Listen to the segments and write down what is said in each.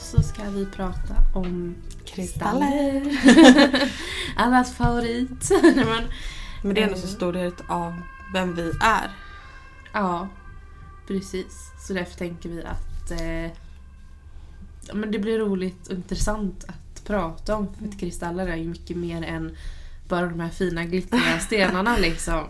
Idag så ska vi prata om kristaller. Allas favorit. Men, Men det är ändå Eh. så stor del av vem vi är. ja, precis. Så därför tänker vi att eh, men det blir roligt och intressant att prata om. För att kristaller är ju mycket mer än bara de här fina glittriga stenarna liksom.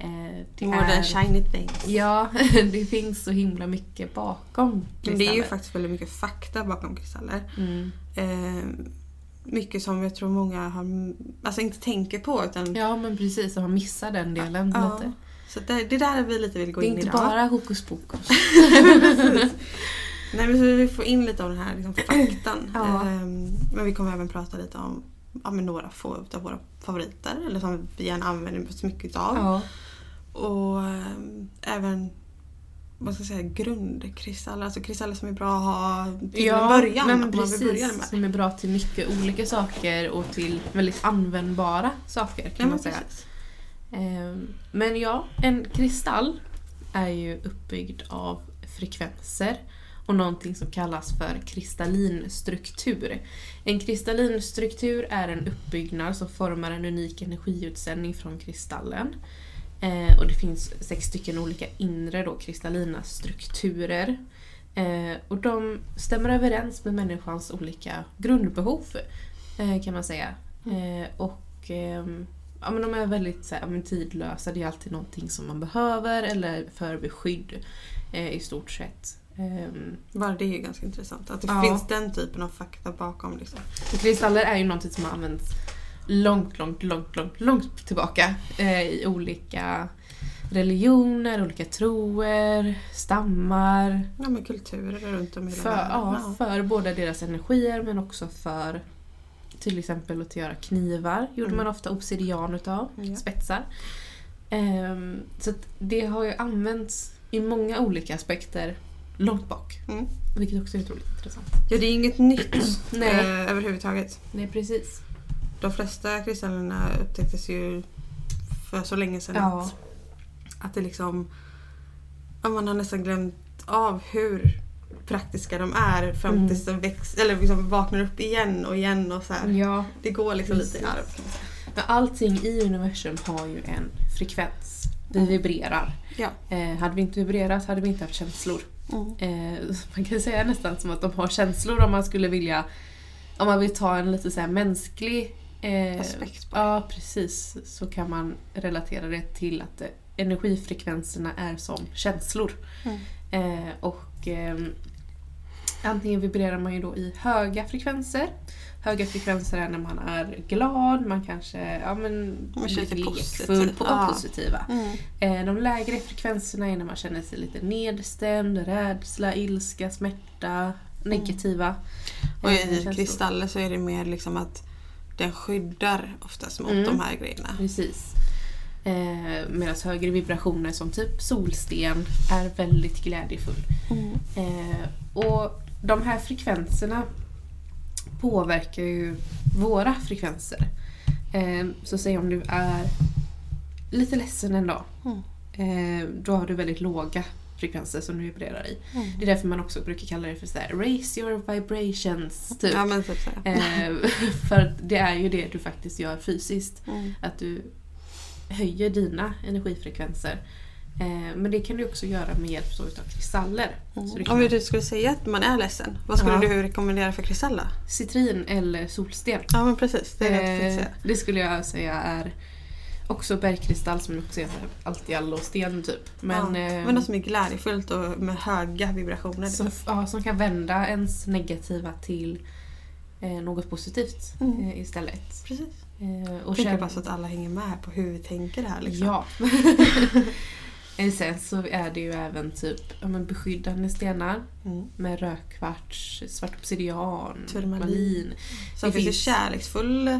Eh, det More than är- shiny things. Ja, det finns så himla mycket bakom Men det är ju kristaller. faktiskt väldigt mycket fakta bakom kristaller. Mm. Eh, mycket som jag tror många har, alltså inte tänker på. Utan, Ja men precis, och man missar den delen Ja, lite. Så det, det där vi lite vill gå Det är in inte idag. bara hokus pokus. Nej men så vi får in lite av den här liksom, faktan. Ja. Ehm, men vi kommer även prata lite om ja, några få av våra favoriter. Eller som vi gärna använder så mycket av. Ja. Och ehm, även vad ska jag säga, grundkristaller. Alltså kristaller som är bra att ha till en början. men precis. med. Som är bra till mycket olika saker och till väldigt användbara saker kan Ja, man säga. Ehm, Men ja, en kristall är ju uppbyggd av frekvenser och någonting som kallas för kristallinstruktur. En kristallinstruktur är en uppbyggnad som formar en unik energiutsändning från kristallen. Eh, och det finns sex stycken olika inre då, kristallina strukturer. Eh, och de stämmer överens med människans olika grundbehov eh, kan man säga. Eh, och ehm, ja, men de är väldigt så här, tidlösa, det är alltid någonting som man behöver eller för beskydd eh, i stort sett. Ehm, Bara det är ju ganska intressant. Att det Ja. finns den typen av fakta bakom. Liksom. kristaller är ju någonting som har använts långt, långt, långt, långt, långt tillbaka eh, i olika religioner, olika troer, stammar. Ja, men kulturer runt om i hela För, världen. ja, för båda deras energier men också för till exempel att göra knivar. gjorde Mm. man ofta obsidian utav, Ja. spetsar. Ehm, så det har ju använts i många olika aspekter långt bak. Mm. Vilket också är otroligt intressant. Ja, det är inget nytt Nej. eh, överhuvudtaget. Nej, precis. De flesta kristallerna upptäcktes ju för så länge sedan Ja. att, att det liksom... Ja, man har nästan glömt av hur praktiska de är fram Mm. tills de väx, eller liksom vaknar upp igen och igen. och så här. Ja, Det går liksom lite i Precis. arv. men allting i universum har ju en frekvens. Vi Mm. vibrerar. Ja. Eh, hade vi inte vibrerat hade vi inte haft känslor. Mm. Eh, man kan säga nästan som att de har känslor om man skulle vilja om man vill ta en lite så här mänsklig eh, Aspekt på Ja, precis. Så kan man relatera det till att energifrekvenserna är som känslor. Mm. Eh, och ehm, Antingen vibrerar man ju då i höga frekvenser. Höga frekvenser är när man är glad, man kanske ja, men, Man känner sig lekfull positiv. på Ja. positiva. Mm. Eh, De lägre frekvenserna är när man känner sig lite nedstämd, rädsla, ilska, smärta, negativa. Och eh, i känslor. kristaller så är det mer liksom att den skyddar oftast mot Mm. de här grejerna. Precis. Eh, Medan högre vibrationer som typ solsten är väldigt glädjefull. Mm. Eh, och de här frekvenserna påverkar ju våra frekvenser. Eh, så säg om du är lite ledsen en dag. Mm. Eh, då har du väldigt låga frekvenser som du vibrerar i. Mm. Det är därför man också brukar kalla det för så här, raise your vibrations. Typ. Ja typ så. här. Eh, för det är ju det du faktiskt gör fysiskt. Mm. Att du höjer dina energifrekvenser. Eh, men det kan du också göra med hjälp utav kristaller. Mm. Kan Om du skulle säga att man är ledsen, vad skulle Ja. du rekommendera för kristall då? citrin eller solsten. Ja men precis, det är det jag Eh, säga. det skulle jag säga är också bergkristall som också är alltiallo-sten typ. Men, ja. eh, men något som är glädjefullt och med höga vibrationer. som, liksom. ja, som kan vända ens negativa till något positivt Mm. istället. Precis. Eh, och Och tänker känn- bara så att alla hänger med på hur vi tänker det här. Liksom. Ja. Sen så är det ju även typ ja, men beskyddande stenar Mm. med rödkvarts, svart obsidian, Turmalin. Det finns finns- kärleksfull,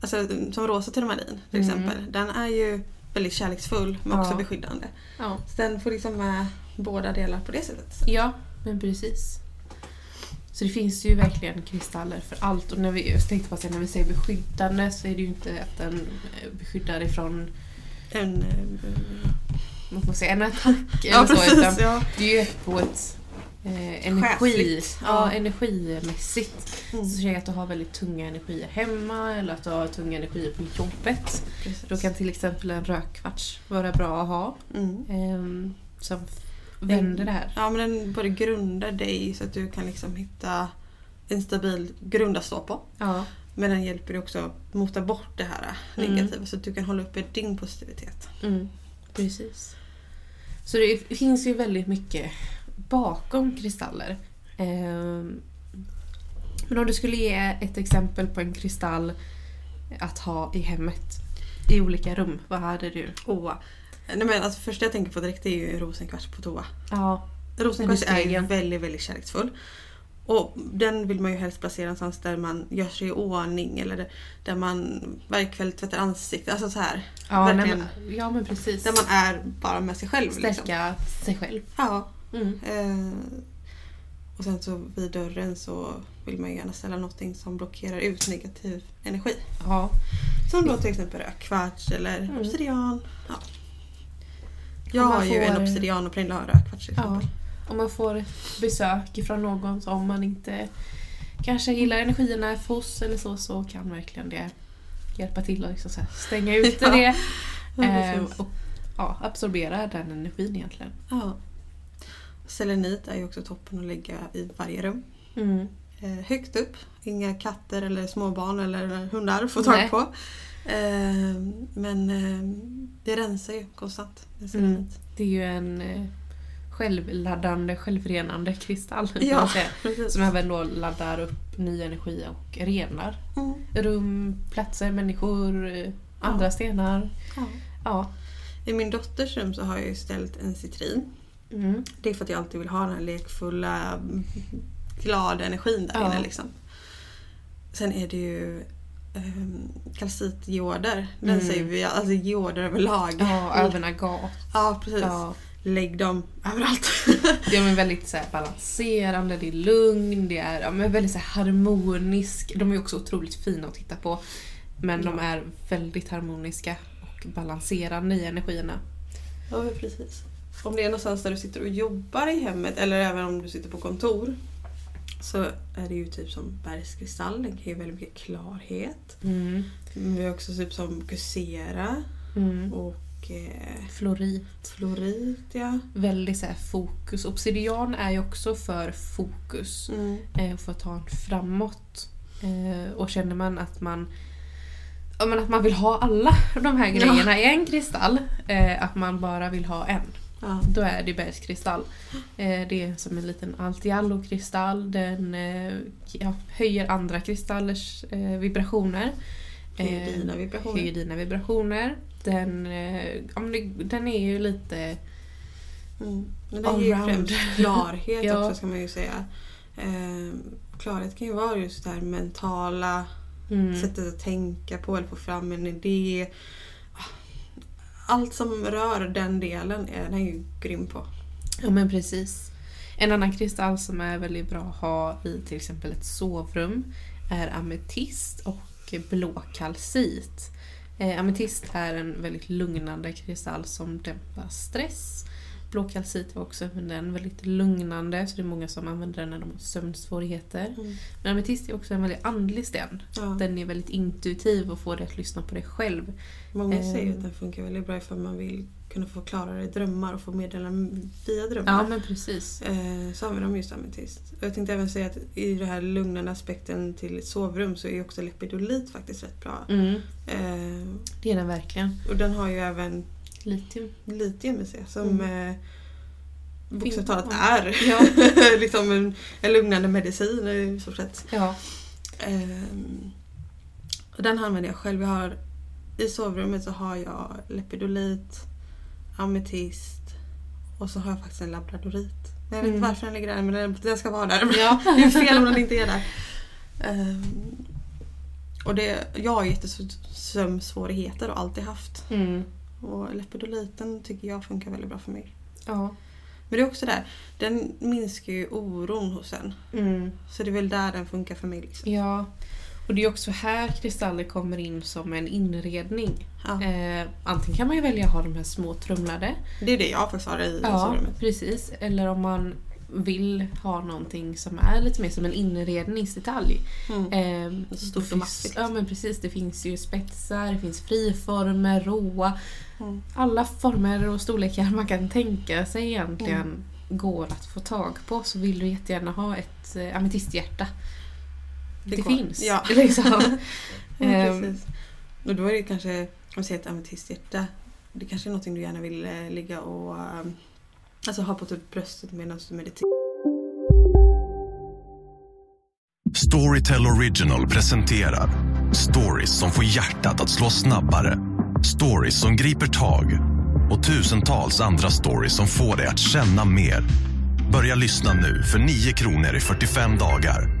alltså som rosa turmalin till Mm. exempel. Den är ju väldigt kärleksfull men Ja. också beskyddande. Ja. Så den får liksom med båda delar på det sättet. ja, men precis. Så det finns ju verkligen kristaller för allt. Och när vi, jag tänkte bara när vi säger beskyddande så är det ju inte att den beskyddar ifrån En, eh, man får säga, en attack eller Ja så. precis. Utan Ja. det är ju på ett eh, energi, ja, Ja. energimässigt. Mm. Så säg att du har väldigt tunga energier hemma eller att du har tunga energier på jobbet. Precis. Då kan till exempel en rökkvarts vara bra att ha. Mm. ehm, som vänder det här. Ja men den både grundar dig så att du kan liksom hitta en stabil grund att stå på. Ja. Men den hjälper dig också att mota bort det här Mm. negativa så att du kan hålla uppe din positivitet. Mm, precis. Så det finns ju väldigt mycket bakom kristaller. Ehm, men om du skulle ge ett exempel på en kristall att ha i hemmet i olika rum, vad hade du? Oh. Nej, men alltså, första jag tänker på direkt är ju rosenkvarts på toa. Ja, Rosenkvarts är ju väldigt, väldigt kärleksfull. Och den vill man ju helst placera någonstans där man gör sig i ordning eller där, man varje kväll tvättar ansiktet. Alltså så här. ja, Verkligen. men, ja men precis. Där man är bara med sig själv. Liksom. Stärka sig själv. Ja. Mm. Eh, och sen så vid dörren så vill man ju gärna ställa någonting som blockerar ut negativ energi. Ja. Som då till exempel rökkvarts eller Mm. obsidian. Ja. Jag har ju en obsidian och Pernilla har rökkvarts till ja. Om man får besök från någon som man inte kanske gillar energierna hos eller så, så kan verkligen det hjälpa till att liksom stänga ute Ja. det. Eh, precis. och ja, absorbera den energin egentligen. Ja. Selenit är ju också toppen att lägga i varje rum. Mm. Eh, högt upp, inga katter eller småbarn eller hundar får tag Nej. på. Eh, men eh, det rensar ju konstant. Mm. Det är ju en eh, självladdande, självrenande kristall Ja. Som även då laddar upp ny energi och renar Mm. rum, platser, människor, andra Ja. stenar. Ja. Ja. I min dotters rum så har jag ju ställt en citrin. Mm. Det är för att jag alltid vill ha den här lekfulla, glada energin där inne. Liksom. Sen är det ju um. Den Mm. säger vi, alltså dioder överlag. ja, även agat. Ja, precis. Ja. Lägg dem överallt. Det är väldigt så här, balanserande, det är lugn, det är ja, men väldigt så här, harmonisk. De är också otroligt fina att titta på. Men de Ja. är väldigt harmoniska och balanserande i energierna. ja, precis. Om det är någonstans där du sitter och jobbar i hemmet eller även om du sitter på kontor så är det ju typ som bergskristall. Den kan ge väldigt mycket klarhet. Mm. Men vi har också typ som gusera Mm. och eh, Florit. florit. Ja. Väldigt så här, fokus. Obsidian är ju också för fokus. Mm. eh, för att ta en framåt. Eh, och känner man att man ja, men att man vill ha alla de här grejerna i en kristall, eh, att man bara vill ha en, Ja. då är det bergskristall. Eh, det är som en liten allt-i-allo-kristall. Den eh, ja, höjer andra kristallers eh, vibrationer. Eh, dina vibrationer. höjer dina vibrationer. Den, eh, den är ju lite... Mm. Men det ger främst klarhet Ja. också ska man ju säga. Eh, klarhet kan ju vara just det här mentala Mm, sättet att tänka på eller få fram en idé. Allt som rör den delen är den ju grym på. Ja men precis. En annan kristall som är väldigt bra att ha i till exempel ett sovrum är ametist och blåkalcit. Eh, ametist är en väldigt lugnande kristall som dämpar stress. Blåkalcit var också den väldigt lugnande så det är många som använder den när de har sömnsvårigheter. Men ametist är också en väldigt andlig sten. Ja. Den är väldigt intuitiv och får dig att lyssna på dig själv. Många eh, säger att den funkar väldigt bra ifall man vill kunna få klarare drömmar och få meddelanden via drömmar. Ja men precis. Eh, så använder de just ametist. Och jag tänkte även säga att i den här lugnande aspekten till sovrum så är också lepidolit faktiskt rätt bra. Mm, Eh, det är den verkligen. och den har ju även Litium. litium i sig som Mm. eh, bokstavligt talat är Ja. liksom en, en lugnande medicin i stort sett. Ja. Och den använder jag själv. Jag har, I sovrummet så har jag lepidolit, ametist och så har jag faktiskt en labradorit. Men jag vet inte Mm. varför den ligger där men den, den ska vara där. Ja. Det är fel om den inte är där. Ehm, och det, jag har jättesömnsvårigheter och alltid haft. Mm. Och lepidoliten tycker jag funkar väldigt bra för mig. Ja. Men det är också där, den minskar ju oron hos en. Mm. Så det är väl där den funkar för mig. Liksom. Ja. Och det är också här kristaller kommer in som en inredning. Ja. Eh, antingen kan man ju välja att ha de här små trumlade. Det är det jag faktiskt har i Ja, sovrummet. precis. Eller om man vill ha någonting som är lite mer som en inredningsdetalj. Mm. Ehm, Stort det och massivt. Ja men precis, det finns ju spetsar, det finns friformer, råa. Mm. Alla former och storlekar man kan tänka sig egentligen Mm. går att få tag på. Så vill du jättegärna ha ett äh, ametisthjärta. Det, går. finns. Ja. Liksom. Ehm, precis. Och då är det kanske, om vi säger ett ametisthjärta, det kanske är någonting du gärna vill eh, ligga och eh, alltså ha på typ bröstet medan du mediterar. Storytel Original presenterar stories som får hjärtat att slå snabbare. Stories som griper tag och tusentals andra stories som får dig att känna mer. Börja lyssna nu för 9 kronor i 45 dagar.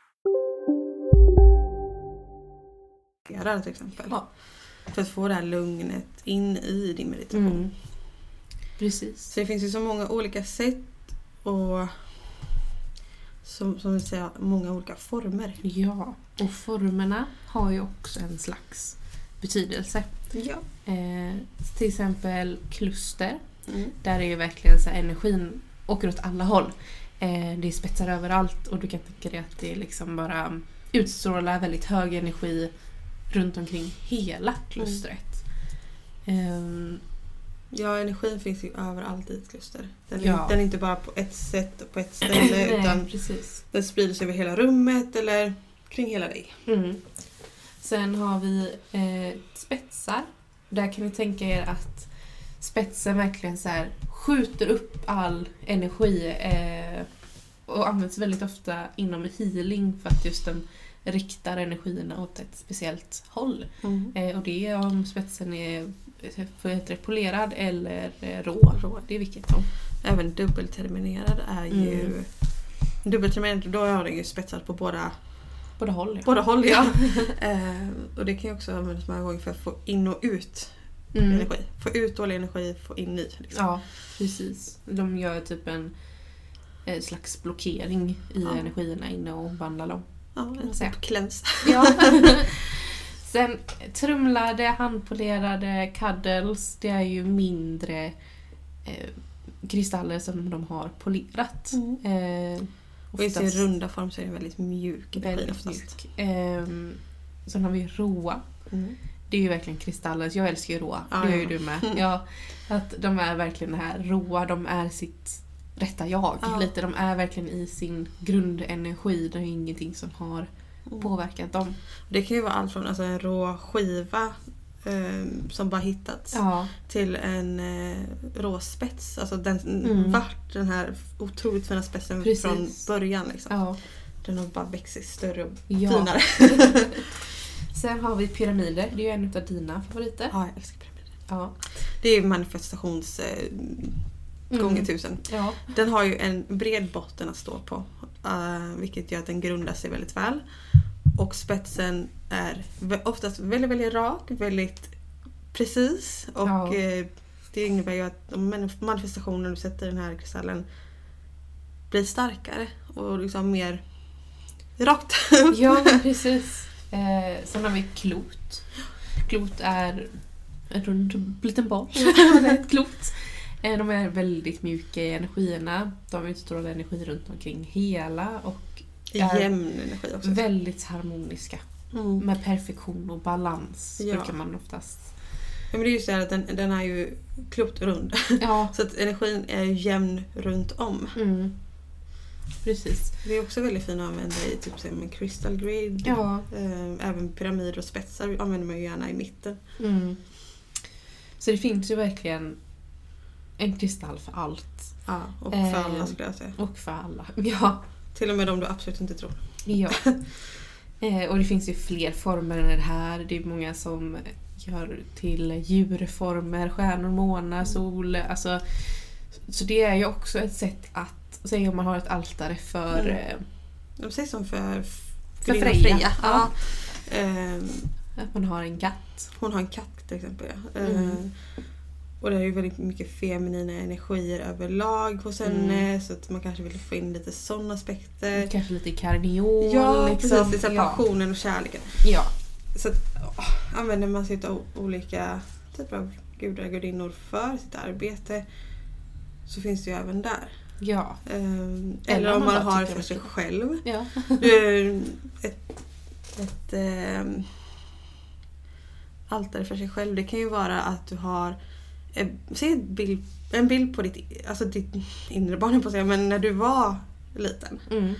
Till exempel. Ja. För att få det här lugnet in i din meditation. mm. Precis. Så det finns ju så många olika sätt och som, som vi säger, många olika former. Ja, och formerna har ju också en slags betydelse. Ja. Eh, till exempel kluster. Mm. Där är ju verkligen så här, energin åker åt alla håll. Eh, det är spetsar överallt och du kan tänka dig att det liksom bara utstrålar väldigt hög energi runt omkring hela klustret. Ehm, Ja, energin finns ju överallt i ett kluster. Den är, Ja. den är inte bara på ett sätt och på ett ställe nej, utan precis. den sprider sig över hela rummet eller kring hela dig. Mm. Sen har vi eh, spetsar. Där kan ni tänka er att spetsen verkligen så här skjuter upp all energi eh, och används väldigt ofta inom healing för att just den riktar energierna åt ett speciellt håll. Eh, och det är om spetsen är eh, heter polerad eller eh, rå. Rå. Det är vilket som. Även dubbelterminerad är ju... Mm. Dubbelterminerad, då har den ju spetsat på båda, Båda håll. Ja. båda håll. Ja. eh, och det kan ju också användas många gånger för att få in och ut Mm. energi. Få ut dålig energi, få in ny. Liksom. Ja, precis. De gör typ en eh, slags blockering i Ja. energierna inne och vandlar dem. Ja, en säga. cleanse. Ja. Sen trumlade, handpolerade cuddles, det är ju mindre eh, kristaller som de har polerat. Eh, Och i sin runda form så är den väldigt mjuk väldigt mjuk. Eh, sen har vi råa. Mm. Det är ju verkligen kristaller. Jag älskar ju råa. Ja, det gör ju ja. du med. Ja, att de är verkligen det här råa, de är sitt rätta jag. Ja. Lite. De är verkligen i sin grundenergi. Det är ingenting som har Mm. påverkat dem. Det kan ju vara allt från alltså, en rå skiva eh, som bara hittats Ja, till en eh, rå spets. Alltså den, Mm. vart den här otroligt fina spetsen Precis. från början. Liksom. ja. Den har bara växt sig större och finare. Sen har vi pyramider. Det är ju en av dina favoriter. Ja, jag älskar pyramider. Ja. Det är manifestations eh. Gånger tusen. Ja. Den har ju en bred botten att stå på. eh, vilket gör att den grundar sig väldigt väl. Och spetsen är oftast väldigt, väldigt rak, väldigt precis. Och Ja. eh, det innebär ju att manifestationen du sätter i den här kristallen blir starkare och liksom mer rakt. ja, precis. Eh, sen har vi klot. Klot är en rund liten boll. Ett klot. Eh, de är väldigt mjuka i energierna. De utstrålar energi runt omkring hela och är Jämn energi också. väldigt harmoniska. Mm. Med perfektion och balans Ja. brukar man oftast... Ja, men det är ju så här att den, den är ju klokt rund. Ja, Så att energin är ju jämn runt om. mm. precis. Det är också väldigt fint att använda i typ som en crystal grid. Ja. Eh, Även pyramider och spetsar använder man ju gärna i mitten. Mm. Så det finns ju verkligen en kristall för allt. Ja, och för Eh. alla skulle jag säga. Och för alla. Ja. Till och med de du absolut inte tror. ja. Eh, och det finns ju fler former än det här. Det är många som gör till djurformer, stjärnor, månar, sol. Alltså, så det är ju också ett sätt att, säg om man har ett altare för, Mm. eh, Precis som för, för gudinnan Freja. Ja. Ehm, Att man har en katt. hon har en katt till exempel. Ja. Mm. Och det är ju väldigt mycket feminina energier överlag hos Mm. henne. Så att man kanske vill få in lite sådana aspekter. Kanske lite karneol. Ja, liksom. precis. Det ja. passionen och kärleken. ja. Så att, åh, använder man sig av olika typer av gudar och gudinnor för sitt arbete så finns det ju även där. ja. Ehm, Eller eller om man man har för det sig kul. själv. ja. Ett ett ehm, altare för sig själv. Det kan ju vara att du har se en bild, en bild på ditt, alltså ditt inre barn, på säga, men när du var liten. Mm.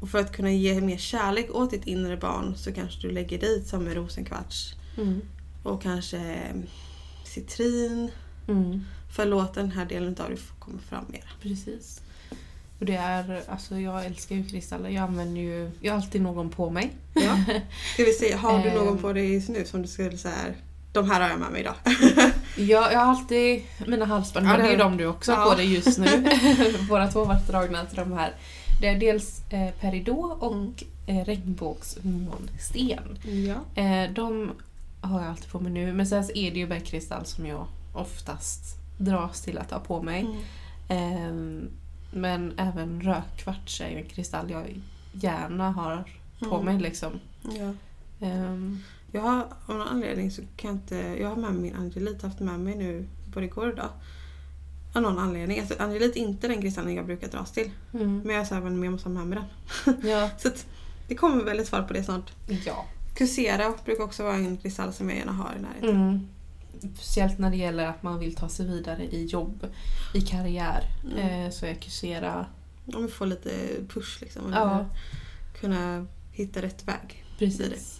Och för att kunna ge mer kärlek åt ditt inre barn så kanske du lägger dit som en rosenkvarts Mm. och kanske eh, citrin. Mm. För att låta den här delen av dig komma fram mer. Precis. Och det är, alltså jag älskar ju kristaller. Jag använder ju, jag har alltid någon på mig. Ja. Ska vi se, har du någon Ehm. på dig just nu som du skulle säga de här har jag med mig idag. Jag, jag har alltid mina halsband, Ja, men det är ju de du också har Ja. på dig just nu. Båda två har varit dragna till de här. Det är dels eh, peridot och Mm. eh, regnbågsmånsten. Ja. Eh, de har jag alltid på mig nu. Men sen så är det ju bergkristall som jag oftast dras till att ha på mig. Mm. Ehm, men även rökkvarts är ju en kristall jag gärna har på Mm. mig. Liksom. ja. Ehm, Jag har av någon anledning så kan jag inte... Jag har med min angelit, haft med mig nu både igår och idag. Av någon anledning. Alltså, angelit är inte den kristallen jag brukar dras till. mm, Men jag så även med jag måste ha med mig den. ja, Så att det kommer väl ett svar på det snart. ja. Kusera brukar också vara en kristall som jag gärna har i närheten. Mm. Speciellt när det gäller att man vill ta sig vidare i jobb, i karriär. Mm. Eh, så är Kusera, Om vi får lite push liksom. Ja. kunna hitta rätt väg. precis.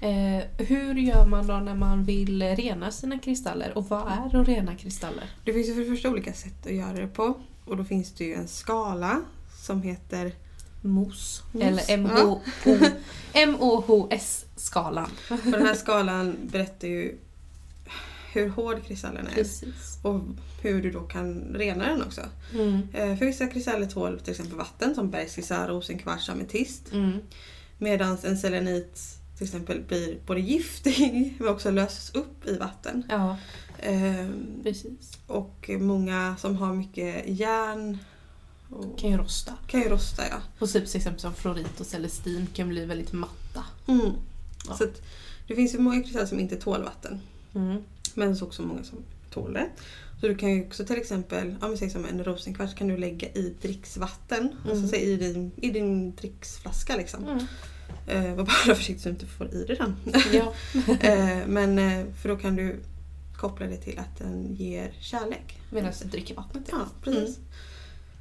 Eh, hur gör man då när man vill rena sina kristaller? Och vad är att rena kristaller? Det finns ju för det första olika sätt att göra det på. Och då finns det ju en skala som heter MOS. Eller ja. MOHS-skalan. Och den här skalan berättar ju hur hård kristallen är. Precis. Och hur du då kan rena den också. Mm. Eh, För vissa kristaller tål till exempel vatten som bergskristall, rosenkvarts, ametist. Mm. Medan en selenit till exempel blir både giftig men också löses upp i vatten. Ja, Ehm, precis. Och många som har mycket järn och Kan ju rosta. kan ju rosta ja. Och typ till exempel som florit och celestin kan bli väldigt matta. Mm. Ja. Så att det finns ju många kristaller som inte tål vatten. Mm. Men så också många som tål det. Så du kan ju också till exempel, om vi säger som en rosenkvarts kan du lägga i dricksvatten. Mm. Alltså säg i din, i din dricksflaska liksom. Mm. Eh, var bara försiktig så du inte får i dig den. Ja. eh, men eh, för då kan du koppla det till att den ger kärlek. Medan du dricker vattnet. Ja, precis.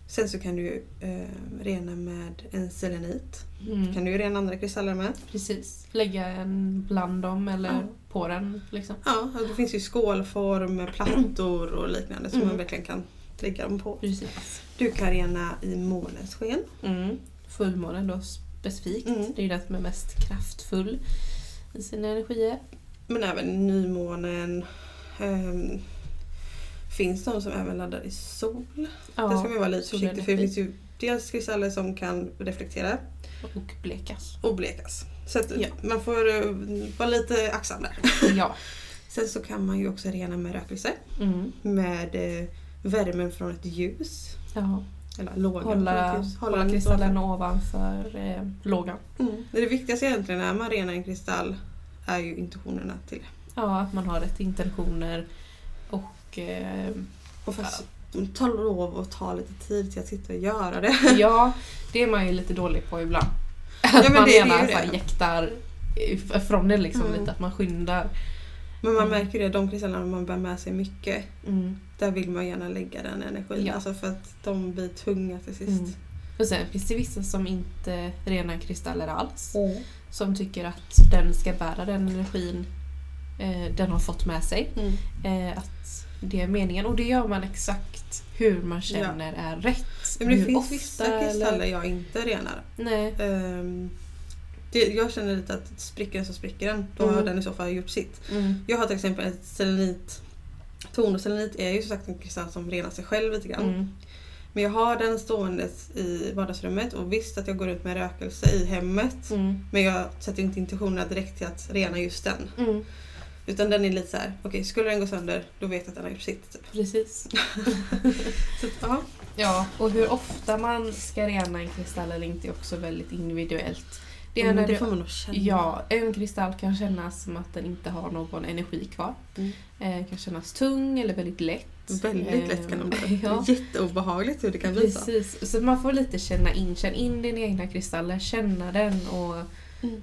Sen så kan du eh, rena med en selenit. Mm. kan du rena andra kristaller med. Precis. Lägga en bland dem eller Ja. på den. Liksom. Ja, det finns ju skålform, plattor och liknande som Mm. man verkligen kan lägga dem på. Precis. Du kan rena i månens sken. Mm. Fullmånen då specifikt. Mm. Det är ju den som är mest kraftfull i sina energier. Men även nymånen. Ehm, finns de som även laddar i sol. Ja, Där ska man vara lite försiktig för det finns ju dels kristaller som kan reflektera Och blekas. och blekas. Så Ja. man får eh, vara lite aktsam där. Ja. Sen så kan man ju också rena med rökelse. Mm. Med eh, värmen från ett ljus. ja. Eller lågan Hålla, hålla den kristallen ovanför. eh, lågan. Mm. Det viktigaste egentligen när man renar en kristall är ju intentionerna till det. Ja, att man har rätt intentioner och eh, Och fast ta lov att ta lite tid till att sitta och göra det. ja, det är man ju lite dålig på ibland. Ja, Att men man det- det är gärna här det. jäktar ifrån det liksom Mm. lite, att man skyndar. Men man Mm. märker ju det, de kristallerna man bär med sig mycket, Mm. där vill man gärna lägga den energin. Ja. Alltså för att de blir tunga till sist. Mm. Och sen finns det vissa som inte renar kristaller alls. Som tycker att den ska bära den energin eh, den har fått med sig. Mm. Eh, att det är meningen. Och det gör man exakt hur man känner är rätt. Men det hur finns ofta vissa eller- kristaller jag inte renar. Nej. Ehm, Det, jag känner lite att spricker den så spricker den. Då har Mm. den i så fall gjort sitt. Mm. Jag har till exempel ett selenit torn och selenit är ju som sagt en kristall som renar sig själv lite grann. Mm. Men jag har den ståendes i vardagsrummet och visst att jag går ut med rökelse i hemmet. Mm. Men jag sätter inte intentionerna direkt till att rena just den. Mm. Utan den är lite så här: okej skulle den gå sönder då vet jag att den har gjort sitt. Typ. Precis. Så. Ja, och hur ofta man ska rena en kristall eller inte är också väldigt individuellt. Det är när det får man nog känna. ja, en kristall kan kännas som att den inte har någon energi kvar. Mm. Eh, kan kännas tung eller väldigt lätt. Väldigt lätt kan de bli. Eh, ja. Jätteobehagligt hur det kan bli så. Precis, så man får lite känna in, känna in dina egna kristaller, känna den och Mm.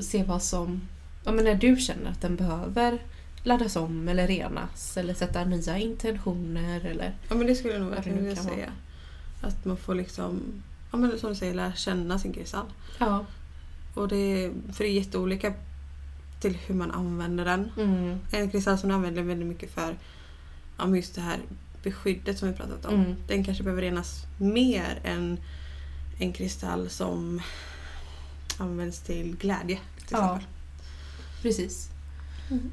se vad som... Ja, men när du känner att den behöver laddas om eller renas eller sätta nya intentioner eller... Ja men det skulle jag nog verkligen vilja säga. Att man får liksom, ja men som du säger, lära känna sin kristall. Ja. Och det, för det är jätteolika till hur man använder den. Mm. En kristall som du använder väldigt mycket för ja, just det här beskyddet som vi pratat om. Mm. Den kanske behöver renas mer än en kristall som används till glädje. Till Ja. exempel. Precis. Mm.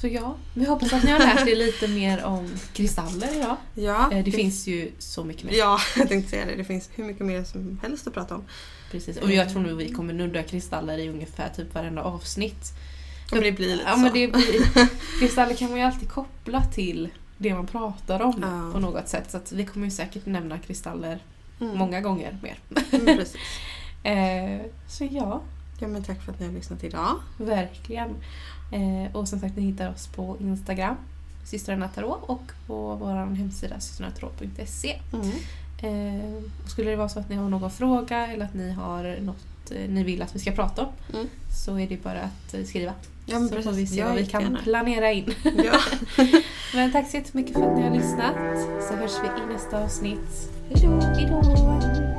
Så ja, vi hoppas att ni har lärt er lite mer om kristaller idag. Ja, Eh, Det finns ju så mycket mer. Ja, jag tänkte säga det. Det finns hur mycket mer som helst att prata om. Precis. Och jag tror nog vi kommer nudda kristaller i ungefär typ varenda avsnitt. Ja, men det blir lite Ja, så. men det blir, kristaller kan man ju alltid koppla till det man pratar om Ja. på något sätt. Så vi kommer ju säkert nämna kristaller Mm. många gånger mer. Mm, precis. Eh, så ja, Ja, men tack för att ni har lyssnat idag. verkligen. Eh, och som sagt, ni hittar oss på Instagram, systrarna Tarot och på vår hemsida systrarnatarot.se. Mm. Eh, skulle det vara så att ni har någon fråga eller att ni har något eh, ni vill att vi ska prata om Mm. så är det bara att eh, skriva. Ja, så får vi se vad vi kan jättegärna. planera in. Ja. Men tack så jättemycket för att ni har lyssnat. Så hörs vi i nästa avsnitt. Hejdå! Hejdå!